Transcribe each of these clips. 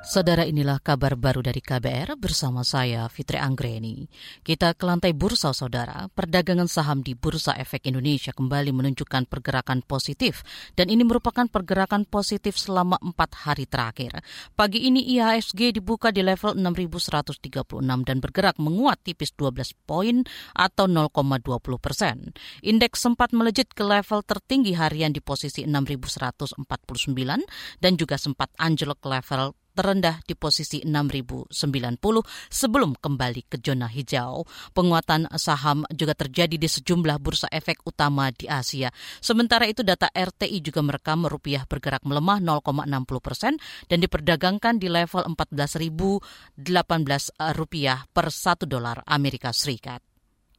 Saudara inilah kabar baru dari KBR bersama saya Fitri Anggreni. Kita ke lantai bursa saudara, perdagangan saham di Bursa Efek Indonesia kembali menunjukkan pergerakan positif dan ini merupakan pergerakan positif selama empat hari terakhir. Pagi ini IHSG dibuka di level 6.136 dan bergerak menguat tipis 12 poin atau 0,20 persen. Indeks sempat melejit ke level tertinggi harian di posisi 6.149 dan juga sempat anjlok ke level terendah di posisi 6.090 sebelum kembali ke zona hijau. Penguatan saham juga terjadi di sejumlah bursa efek utama di Asia. Sementara itu data RTI juga merekam rupiah bergerak melemah 0,60 persen dan diperdagangkan di level 14.018 rupiah per satu dolar Amerika Serikat.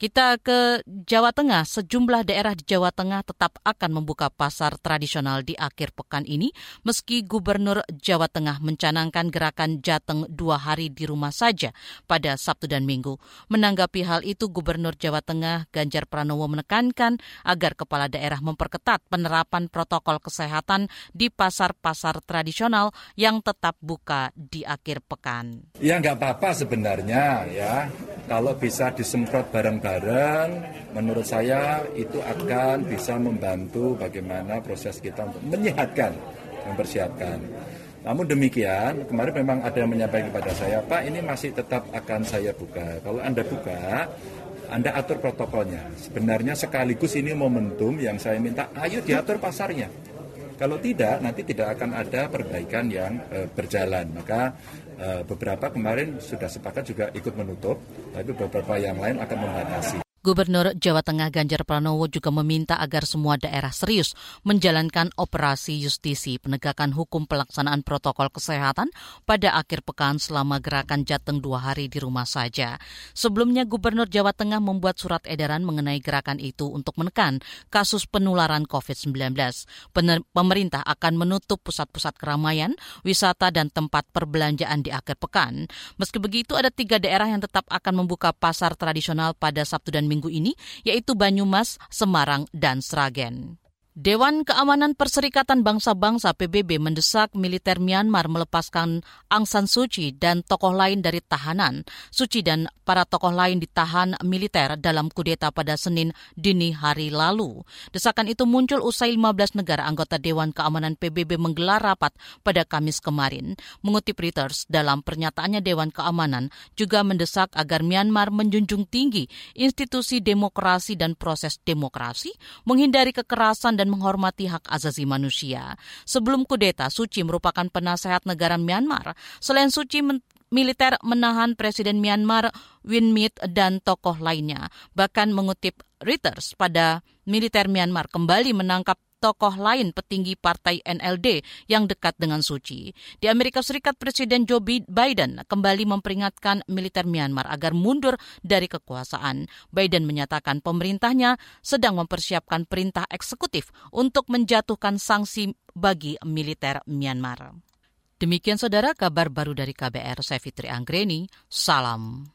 Kita ke Jawa Tengah. Sejumlah daerah di Jawa Tengah tetap akan membuka pasar tradisional di akhir pekan ini, meski Gubernur Jawa Tengah mencanangkan gerakan Jateng dua hari di rumah saja pada Sabtu dan Minggu. Menanggapi hal itu, Gubernur Jawa Tengah Ganjar Pranowo menekankan agar kepala daerah memperketat penerapan protokol kesehatan di pasar-pasar tradisional yang tetap buka di akhir pekan. Ya nggak apa-apa sebenarnya ya, kalau bisa disemprot bareng-bareng bareng menurut saya itu akan bisa membantu bagaimana proses kita untuk menyehatkan, mempersiapkan. Namun demikian, kemarin memang ada yang menyampaikan kepada saya, Pak ini masih tetap akan saya buka. Kalau Anda buka, Anda atur protokolnya. Sebenarnya sekaligus ini momentum yang saya minta, ayo diatur pasarnya. Kalau tidak, nanti tidak akan ada perbaikan yang e, berjalan. Maka e, beberapa kemarin sudah sepakat juga ikut menutup, tapi beberapa yang lain akan membatasi. Gubernur Jawa Tengah Ganjar Pranowo juga meminta agar semua daerah serius menjalankan operasi justisi penegakan hukum pelaksanaan protokol kesehatan pada akhir pekan selama gerakan Jateng dua hari di rumah saja. Sebelumnya Gubernur Jawa Tengah membuat surat edaran mengenai gerakan itu untuk menekan kasus penularan COVID-19. Pemerintah akan menutup pusat-pusat keramaian, wisata, dan tempat perbelanjaan di akhir pekan. Meski begitu, ada tiga daerah yang tetap akan membuka pasar tradisional pada Sabtu dan minggu ini, yaitu Banyumas, Semarang, dan Sragen. Dewan Keamanan Perserikatan Bangsa-Bangsa PBB mendesak militer Myanmar melepaskan Aung San Suu Kyi dan tokoh lain dari tahanan. Suu Kyi dan para tokoh lain ditahan militer dalam kudeta pada Senin dini hari lalu. Desakan itu muncul usai 15 negara anggota Dewan Keamanan PBB menggelar rapat pada Kamis kemarin. Mengutip Reuters, dalam pernyataannya Dewan Keamanan juga mendesak agar Myanmar menjunjung tinggi institusi demokrasi dan proses demokrasi, menghindari kekerasan dan menghormati hak asasi manusia. Sebelum kudeta, Suci merupakan penasehat negara Myanmar. Selain Suci, militer menahan Presiden Myanmar Win Myint dan tokoh lainnya. Bahkan mengutip Reuters pada militer Myanmar kembali menangkap tokoh lain petinggi partai NLD yang dekat dengan Suci. Di Amerika Serikat, Presiden Joe Biden kembali memperingatkan militer Myanmar agar mundur dari kekuasaan. Biden menyatakan pemerintahnya sedang mempersiapkan perintah eksekutif untuk menjatuhkan sanksi bagi militer Myanmar. Demikian saudara kabar baru dari KBR, saya Fitri Anggreni, salam.